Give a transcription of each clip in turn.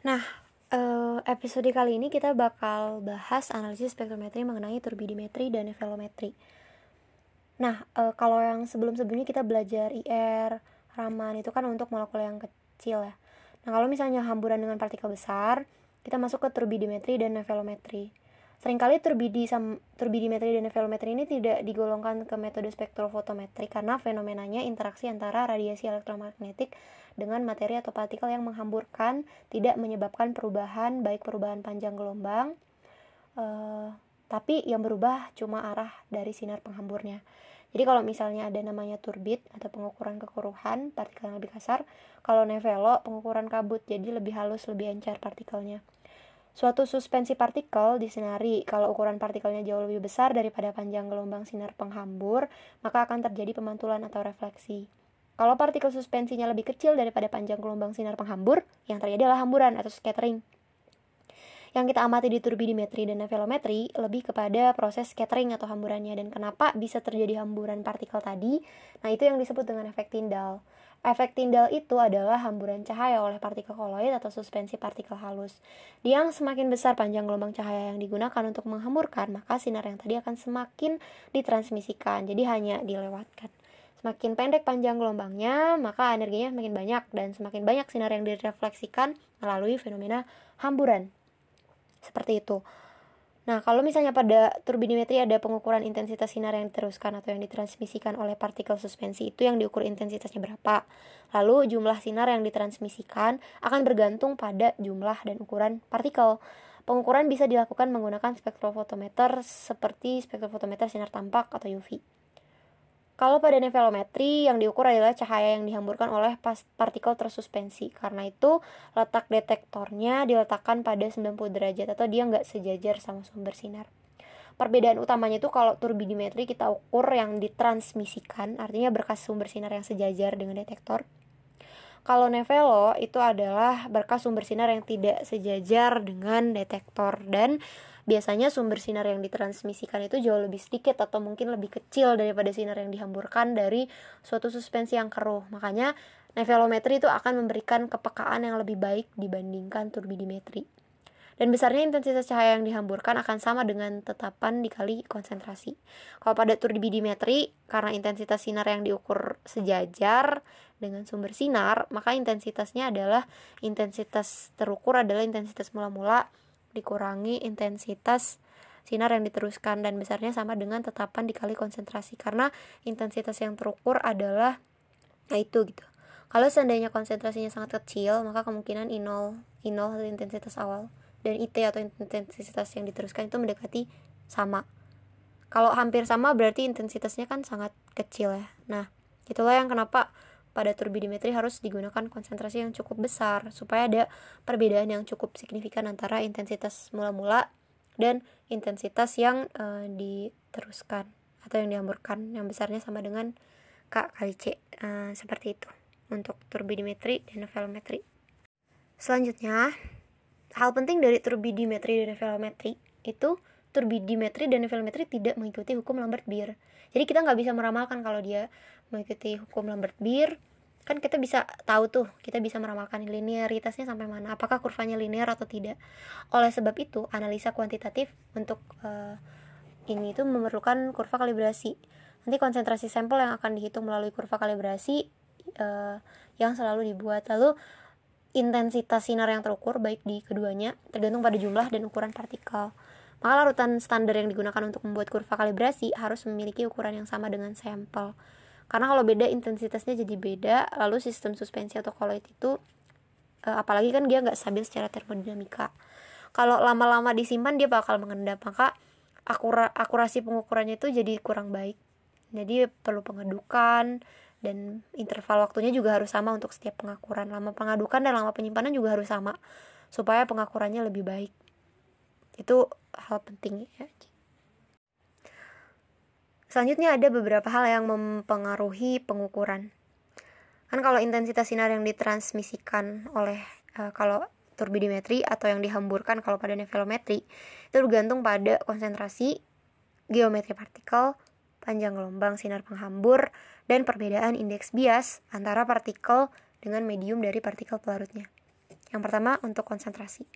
Nah, eh, episode kali ini kita bakal bahas analisis spektrometri mengenai turbidimetri dan nevelometri. Nah, eh, kalau yang sebelum-sebelumnya kita belajar IR, Raman itu kan untuk molekul yang kecil ya. Nah, kalau misalnya hamburan dengan partikel besar, kita masuk ke turbidimetri dan nevelometri. Seringkali turbidi turbidimetri dan nevelometri ini tidak digolongkan ke metode spektrofotometri karena fenomenanya interaksi antara radiasi elektromagnetik dengan materi atau partikel yang menghamburkan tidak menyebabkan perubahan baik perubahan panjang gelombang uh, tapi yang berubah cuma arah dari sinar penghamburnya. Jadi kalau misalnya ada namanya turbid atau pengukuran kekeruhan partikel yang lebih kasar, kalau nevelo pengukuran kabut jadi lebih halus, lebih encer partikelnya. Suatu suspensi partikel disinari kalau ukuran partikelnya jauh lebih besar daripada panjang gelombang sinar penghambur, maka akan terjadi pemantulan atau refleksi. Kalau partikel suspensinya lebih kecil daripada panjang gelombang sinar penghambur, yang terjadi adalah hamburan atau scattering. Yang kita amati di turbidimetri dan nevelometri lebih kepada proses scattering atau hamburannya dan kenapa bisa terjadi hamburan partikel tadi. Nah, itu yang disebut dengan efek Tyndall. Efek Tyndall itu adalah hamburan cahaya oleh partikel koloid atau suspensi partikel halus. Yang semakin besar panjang gelombang cahaya yang digunakan untuk menghamburkan, maka sinar yang tadi akan semakin ditransmisikan, jadi hanya dilewatkan. Semakin pendek panjang gelombangnya, maka energinya semakin banyak dan semakin banyak sinar yang direfleksikan melalui fenomena hamburan. Seperti itu. Nah, kalau misalnya pada turbidimetri ada pengukuran intensitas sinar yang diteruskan atau yang ditransmisikan oleh partikel suspensi itu yang diukur intensitasnya berapa. Lalu jumlah sinar yang ditransmisikan akan bergantung pada jumlah dan ukuran partikel. Pengukuran bisa dilakukan menggunakan spektrofotometer seperti spektrofotometer sinar tampak atau UV. Kalau pada nevelometri yang diukur adalah cahaya yang dihamburkan oleh partikel tersuspensi. Karena itu letak detektornya diletakkan pada 90 derajat atau dia nggak sejajar sama sumber sinar. Perbedaan utamanya itu kalau turbidimetri kita ukur yang ditransmisikan, artinya berkas sumber sinar yang sejajar dengan detektor. Kalau nevelo itu adalah berkas sumber sinar yang tidak sejajar dengan detektor dan biasanya sumber sinar yang ditransmisikan itu jauh lebih sedikit atau mungkin lebih kecil daripada sinar yang dihamburkan dari suatu suspensi yang keruh. Makanya nevelometri itu akan memberikan kepekaan yang lebih baik dibandingkan turbidimetri. Dan besarnya intensitas cahaya yang dihamburkan akan sama dengan tetapan dikali konsentrasi. Kalau pada turbidimetri, karena intensitas sinar yang diukur sejajar dengan sumber sinar, maka intensitasnya adalah intensitas terukur adalah intensitas mula-mula dikurangi intensitas sinar yang diteruskan dan besarnya sama dengan tetapan dikali konsentrasi. Karena intensitas yang terukur adalah nah itu gitu. Kalau seandainya konsentrasinya sangat kecil maka kemungkinan I0 I0 atau intensitas awal dan IT atau intensitas yang diteruskan itu mendekati sama. Kalau hampir sama berarti intensitasnya kan sangat kecil ya. Nah itulah yang kenapa pada turbidimetri harus digunakan konsentrasi yang cukup besar supaya ada perbedaan yang cukup signifikan antara intensitas mula-mula dan intensitas yang e, diteruskan atau yang dihamburkan yang besarnya sama dengan K kali C e, seperti itu untuk turbidimetri dan velometri. Selanjutnya, hal penting dari turbidimetri dan velometri itu turbidimetri dan velometri tidak mengikuti hukum Lambert-Beer. Jadi kita nggak bisa meramalkan kalau dia mengikuti hukum Lambert-Beer kan kita bisa tahu tuh kita bisa meramalkan linearitasnya sampai mana apakah kurvanya linear atau tidak. Oleh sebab itu analisa kuantitatif untuk uh, ini itu memerlukan kurva kalibrasi. Nanti konsentrasi sampel yang akan dihitung melalui kurva kalibrasi uh, yang selalu dibuat. Lalu intensitas sinar yang terukur baik di keduanya tergantung pada jumlah dan ukuran partikel. Maka larutan standar yang digunakan untuk membuat kurva kalibrasi harus memiliki ukuran yang sama dengan sampel karena kalau beda intensitasnya jadi beda lalu sistem suspensi atau koloid itu uh, apalagi kan dia nggak stabil secara termodinamika. Kalau lama-lama disimpan dia bakal mengendap. Maka akura akurasi pengukurannya itu jadi kurang baik. Jadi perlu pengedukan dan interval waktunya juga harus sama untuk setiap pengakuran. Lama pengadukan dan lama penyimpanan juga harus sama supaya pengakurannya lebih baik. Itu hal penting ya Selanjutnya ada beberapa hal yang mempengaruhi pengukuran. Kan kalau intensitas sinar yang ditransmisikan oleh uh, kalau turbidimetri atau yang dihamburkan kalau pada nevelometri itu bergantung pada konsentrasi, geometri partikel, panjang gelombang sinar penghambur, dan perbedaan indeks bias antara partikel dengan medium dari partikel pelarutnya. Yang pertama untuk konsentrasi.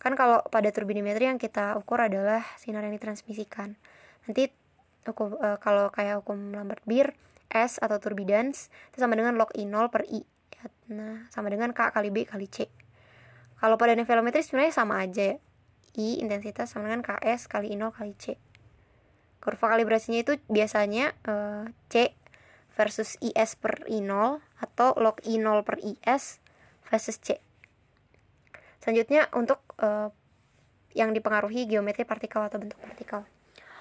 Kan kalau pada turbidimetri yang kita ukur adalah sinar yang ditransmisikan. Nanti hukum, uh, kalau kayak hukum Lambert-Beer, S atau turbidans itu sama dengan log I0 per I. Nah, sama dengan K kali B kali C. Kalau pada nevelometri sebenarnya sama aja ya. I intensitas sama dengan KS kali I0 kali C. Kurva kalibrasinya itu biasanya uh, C versus IS per I0 atau log I0 per IS versus C. Selanjutnya untuk uh, yang dipengaruhi geometri partikel atau bentuk partikel.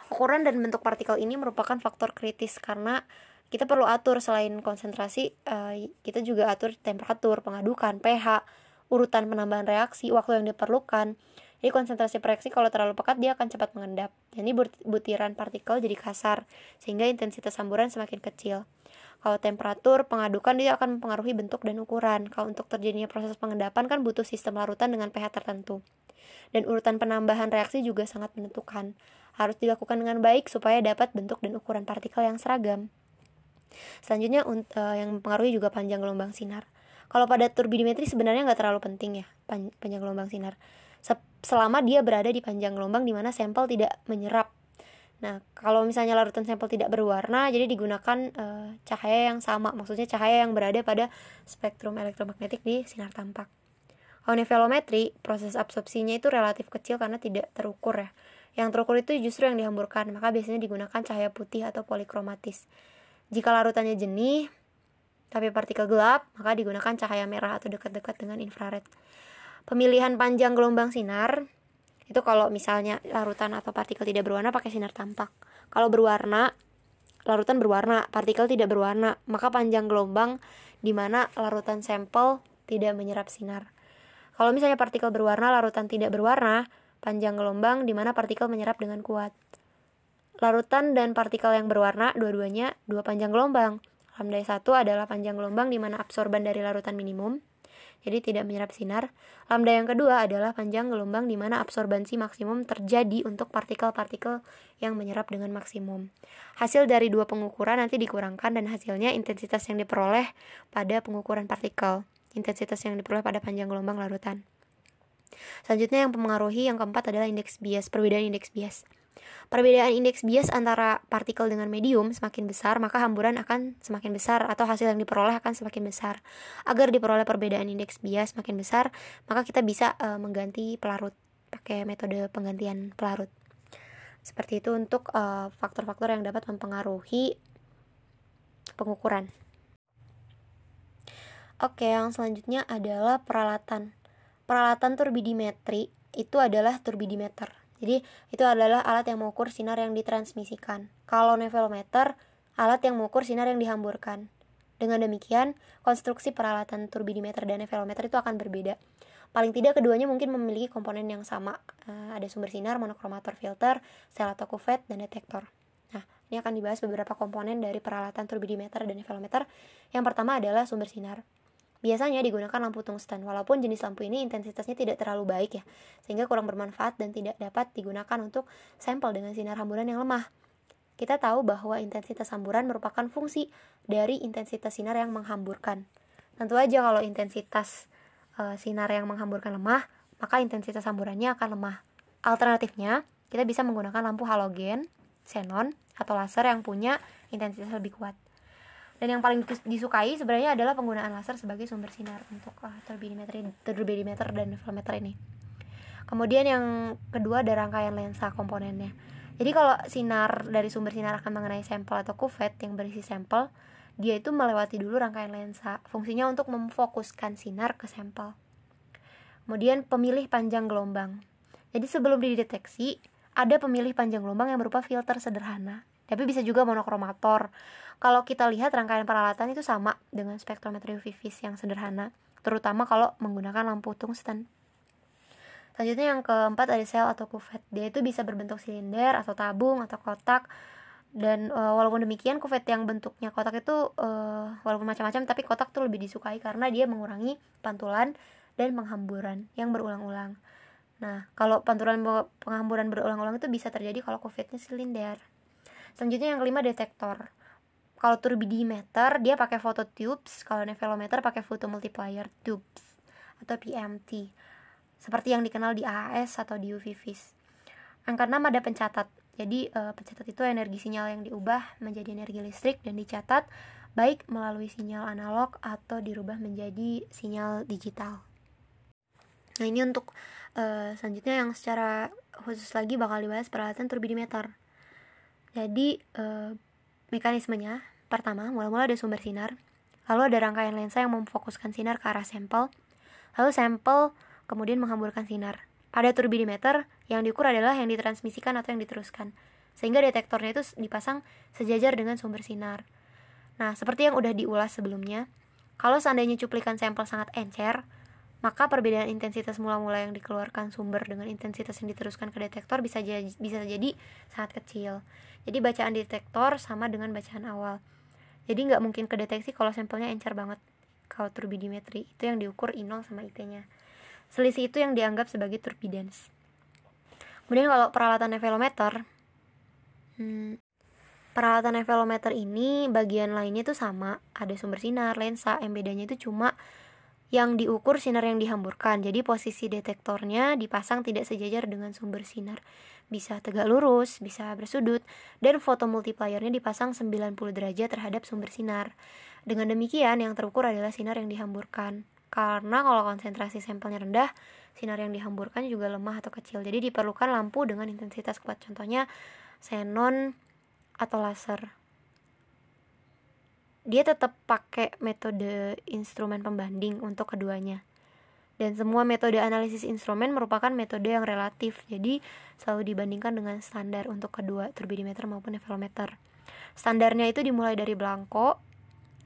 Ukuran dan bentuk partikel ini merupakan faktor kritis karena kita perlu atur selain konsentrasi, uh, kita juga atur temperatur, pengadukan, pH, urutan penambahan reaksi, waktu yang diperlukan. Jadi konsentrasi reaksi kalau terlalu pekat dia akan cepat mengendap. Jadi butiran partikel jadi kasar sehingga intensitas samburan semakin kecil. Kalau temperatur pengadukan dia akan mempengaruhi bentuk dan ukuran. Kalau untuk terjadinya proses pengendapan kan butuh sistem larutan dengan pH tertentu. Dan urutan penambahan reaksi juga sangat menentukan. Harus dilakukan dengan baik supaya dapat bentuk dan ukuran partikel yang seragam. Selanjutnya uh, yang mempengaruhi juga panjang gelombang sinar. Kalau pada turbidimetri sebenarnya nggak terlalu penting ya panjang gelombang sinar. Selama dia berada di panjang gelombang di mana sampel tidak menyerap. Nah, kalau misalnya larutan sampel tidak berwarna, jadi digunakan uh, cahaya yang sama, maksudnya cahaya yang berada pada spektrum elektromagnetik di sinar tampak. Kalau nevelometri, proses absorpsinya itu relatif kecil karena tidak terukur ya. Yang terukur itu justru yang dihamburkan, maka biasanya digunakan cahaya putih atau polikromatis. Jika larutannya jenih, tapi partikel gelap, maka digunakan cahaya merah atau dekat-dekat dengan infrared. Pemilihan panjang gelombang sinar itu kalau misalnya larutan atau partikel tidak berwarna pakai sinar tampak. Kalau berwarna, larutan berwarna, partikel tidak berwarna, maka panjang gelombang di mana larutan sampel tidak menyerap sinar. Kalau misalnya partikel berwarna, larutan tidak berwarna, panjang gelombang di mana partikel menyerap dengan kuat. Larutan dan partikel yang berwarna dua-duanya dua panjang gelombang. Lambda 1 adalah panjang gelombang di mana absorban dari larutan minimum, jadi tidak menyerap sinar. Lambda yang kedua adalah panjang gelombang di mana absorbansi maksimum terjadi untuk partikel-partikel yang menyerap dengan maksimum. Hasil dari dua pengukuran nanti dikurangkan dan hasilnya intensitas yang diperoleh pada pengukuran partikel. Intensitas yang diperoleh pada panjang gelombang larutan. Selanjutnya yang mempengaruhi yang keempat adalah indeks bias, perbedaan indeks bias. Perbedaan indeks bias antara partikel dengan medium semakin besar, maka hamburan akan semakin besar atau hasil yang diperoleh akan semakin besar. Agar diperoleh perbedaan indeks bias semakin besar, maka kita bisa uh, mengganti pelarut pakai metode penggantian pelarut. Seperti itu untuk eh, faktor-faktor uh, yang dapat mempengaruhi pengukuran. Oke, yang selanjutnya adalah peralatan. Peralatan turbidimetri itu adalah turbidimeter. Jadi itu adalah alat yang mengukur sinar yang ditransmisikan. Kalau nevelometer, alat yang mengukur sinar yang dihamburkan. Dengan demikian, konstruksi peralatan turbidimeter dan nevelometer itu akan berbeda. Paling tidak keduanya mungkin memiliki komponen yang sama. Uh, ada sumber sinar, monokromator filter, sel atau kuvet, dan detektor. Nah, ini akan dibahas beberapa komponen dari peralatan turbidimeter dan nevelometer. Yang pertama adalah sumber sinar. Biasanya digunakan lampu tungsten, walaupun jenis lampu ini intensitasnya tidak terlalu baik ya, sehingga kurang bermanfaat dan tidak dapat digunakan untuk sampel dengan sinar hamburan yang lemah. Kita tahu bahwa intensitas hamburan merupakan fungsi dari intensitas sinar yang menghamburkan. Tentu aja kalau intensitas e, sinar yang menghamburkan lemah, maka intensitas hamburannya akan lemah. Alternatifnya, kita bisa menggunakan lampu halogen, xenon, atau laser yang punya intensitas lebih kuat dan yang paling disukai sebenarnya adalah penggunaan laser sebagai sumber sinar untuk uh, turbidimeter turbidimeter dan filometer ini. Kemudian yang kedua ada rangkaian lensa komponennya. Jadi kalau sinar dari sumber sinar akan mengenai sampel atau kuvet yang berisi sampel dia itu melewati dulu rangkaian lensa. Fungsinya untuk memfokuskan sinar ke sampel. Kemudian pemilih panjang gelombang. Jadi sebelum dideteksi ada pemilih panjang gelombang yang berupa filter sederhana tapi bisa juga monokromator kalau kita lihat rangkaian peralatan itu sama dengan spektrometri UV vis yang sederhana, terutama kalau menggunakan lampu tungsten. Selanjutnya yang keempat ada sel atau kuvet. Dia itu bisa berbentuk silinder atau tabung atau kotak. Dan e, walaupun demikian kuvet yang bentuknya kotak itu e, walaupun macam-macam tapi kotak tuh lebih disukai karena dia mengurangi pantulan dan penghamburan yang berulang-ulang. Nah, kalau pantulan penghamburan berulang-ulang itu bisa terjadi kalau kuvetnya silinder. Selanjutnya yang kelima detektor kalau turbidimeter dia pakai phototubes kalau nevelometer pakai photomultiplier tubes atau PMT seperti yang dikenal di AAS atau di UV vis. Yang keenam ada pencatat. Jadi e, pencatat itu energi sinyal yang diubah menjadi energi listrik dan dicatat baik melalui sinyal analog atau dirubah menjadi sinyal digital. Nah ini untuk e, selanjutnya yang secara khusus lagi bakal dibahas peralatan turbidimeter. Jadi e, mekanismenya pertama mula-mula ada sumber sinar, lalu ada rangkaian lensa yang memfokuskan sinar ke arah sampel, lalu sampel kemudian menghamburkan sinar. Pada turbidimeter, yang diukur adalah yang ditransmisikan atau yang diteruskan. Sehingga detektornya itu dipasang sejajar dengan sumber sinar. Nah, seperti yang udah diulas sebelumnya, kalau seandainya cuplikan sampel sangat encer, maka perbedaan intensitas mula-mula yang dikeluarkan sumber dengan intensitas yang diteruskan ke detektor bisa jadi, bisa jadi sangat kecil. Jadi bacaan detektor sama dengan bacaan awal. Jadi nggak mungkin kedeteksi kalau sampelnya encer banget. Kalau turbidimetri itu yang diukur I0 sama IT-nya. Selisih itu yang dianggap sebagai turbidence. Kemudian kalau peralatan evelometer, hmm, peralatan evelometer ini bagian lainnya itu sama, ada sumber sinar, lensa, yang itu cuma yang diukur sinar yang dihamburkan. Jadi posisi detektornya dipasang tidak sejajar dengan sumber sinar. Bisa tegak lurus, bisa bersudut, dan foto multipliernya dipasang 90 derajat terhadap sumber sinar. Dengan demikian, yang terukur adalah sinar yang dihamburkan karena kalau konsentrasi sampelnya rendah sinar yang dihamburkan juga lemah atau kecil jadi diperlukan lampu dengan intensitas kuat contohnya xenon atau laser dia tetap pakai metode instrumen pembanding untuk keduanya. Dan semua metode analisis instrumen merupakan metode yang relatif jadi selalu dibandingkan dengan standar untuk kedua turbidimeter maupun nevelometer standarnya itu dimulai dari blanko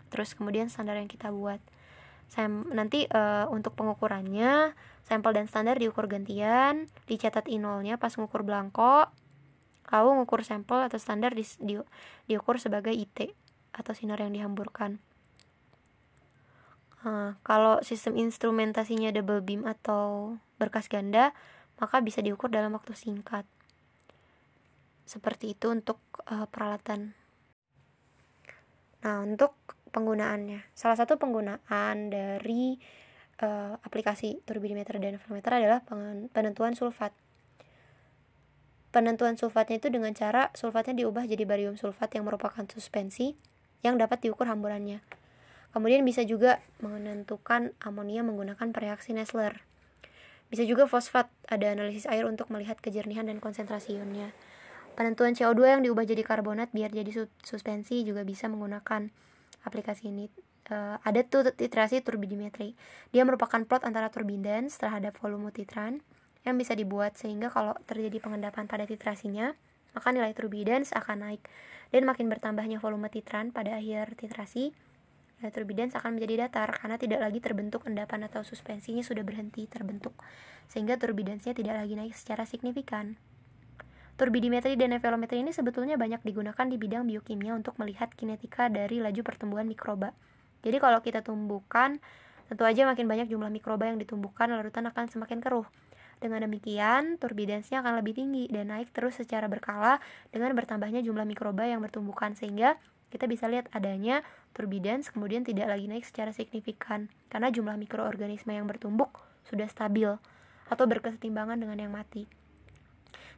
terus kemudian standar yang kita buat. Sam nanti uh, untuk pengukurannya sampel dan standar diukur gantian, dicatat I0-nya pas ngukur belangko, lalu ngukur sampel atau standar di, di, diukur sebagai IT atau sinar yang dihamburkan. Uh, kalau sistem instrumentasinya double beam atau berkas ganda, maka bisa diukur dalam waktu singkat. Seperti itu untuk uh, peralatan. Nah, untuk penggunaannya. Salah satu penggunaan dari uh, aplikasi turbidimeter dan velometer adalah penentuan sulfat. Penentuan sulfatnya itu dengan cara sulfatnya diubah jadi barium sulfat yang merupakan suspensi yang dapat diukur hamburannya. Kemudian bisa juga menentukan amonia menggunakan reaksi Nessler. Bisa juga fosfat, ada analisis air untuk melihat kejernihan dan konsentrasi ionnya. Penentuan CO2 yang diubah jadi karbonat biar jadi suspensi juga bisa menggunakan aplikasi ini uh, ada tuh titrasi turbidimetri. Dia merupakan plot antara turbidence terhadap volume titran yang bisa dibuat sehingga kalau terjadi pengendapan pada titrasinya, maka nilai turbidence akan naik dan makin bertambahnya volume titran pada akhir titrasi, nilai turbidence akan menjadi datar karena tidak lagi terbentuk endapan atau suspensinya sudah berhenti terbentuk sehingga turbidence-nya tidak lagi naik secara signifikan. Turbidimetri dan nevelometri ini sebetulnya banyak digunakan di bidang biokimia untuk melihat kinetika dari laju pertumbuhan mikroba. Jadi kalau kita tumbuhkan, tentu aja makin banyak jumlah mikroba yang ditumbuhkan, larutan akan semakin keruh. Dengan demikian, turbidensnya akan lebih tinggi dan naik terus secara berkala dengan bertambahnya jumlah mikroba yang bertumbuhkan sehingga kita bisa lihat adanya turbidens kemudian tidak lagi naik secara signifikan karena jumlah mikroorganisme yang bertumbuk sudah stabil atau berkesetimbangan dengan yang mati.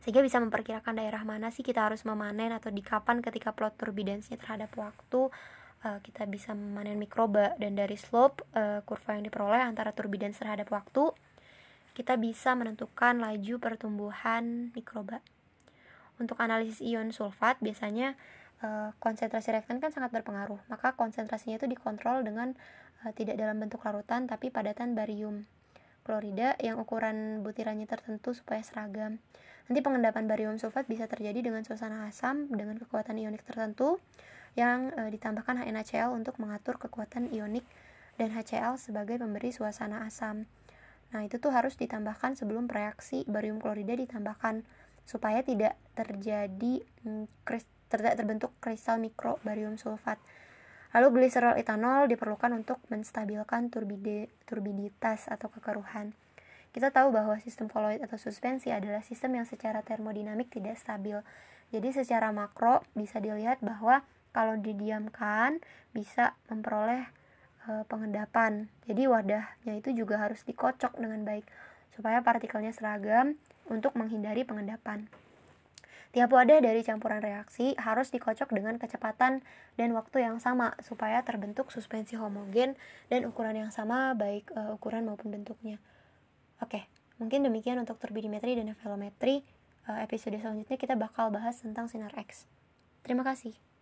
Sehingga bisa memperkirakan daerah mana sih kita harus memanen atau di kapan ketika plot turbidensnya terhadap waktu uh, kita bisa memanen mikroba. Dan dari slope uh, kurva yang diperoleh antara turbidens terhadap waktu kita bisa menentukan laju pertumbuhan mikroba. Untuk analisis ion sulfat biasanya uh, konsentrasi reaktan kan sangat berpengaruh. Maka konsentrasinya itu dikontrol dengan uh, tidak dalam bentuk larutan tapi padatan barium klorida yang ukuran butirannya tertentu supaya seragam. Nanti pengendapan barium sulfat bisa terjadi dengan suasana asam dengan kekuatan ionik tertentu yang e, ditambahkan HNaCl untuk mengatur kekuatan ionik dan HCl sebagai pemberi suasana asam. Nah, itu tuh harus ditambahkan sebelum reaksi barium klorida ditambahkan supaya tidak terjadi mm, tidak terbentuk kristal mikro barium sulfat. Lalu gliserol etanol diperlukan untuk menstabilkan turbide, turbiditas atau kekeruhan. Kita tahu bahwa sistem koloid atau suspensi adalah sistem yang secara termodinamik tidak stabil. Jadi secara makro bisa dilihat bahwa kalau didiamkan bisa memperoleh e, pengendapan. Jadi wadahnya itu juga harus dikocok dengan baik supaya partikelnya seragam untuk menghindari pengendapan. Tiap wadah dari campuran reaksi harus dikocok dengan kecepatan dan waktu yang sama supaya terbentuk suspensi homogen dan ukuran yang sama baik uh, ukuran maupun bentuknya. Oke, mungkin demikian untuk turbidimetri dan velometri. Uh, episode selanjutnya kita bakal bahas tentang sinar X. Terima kasih.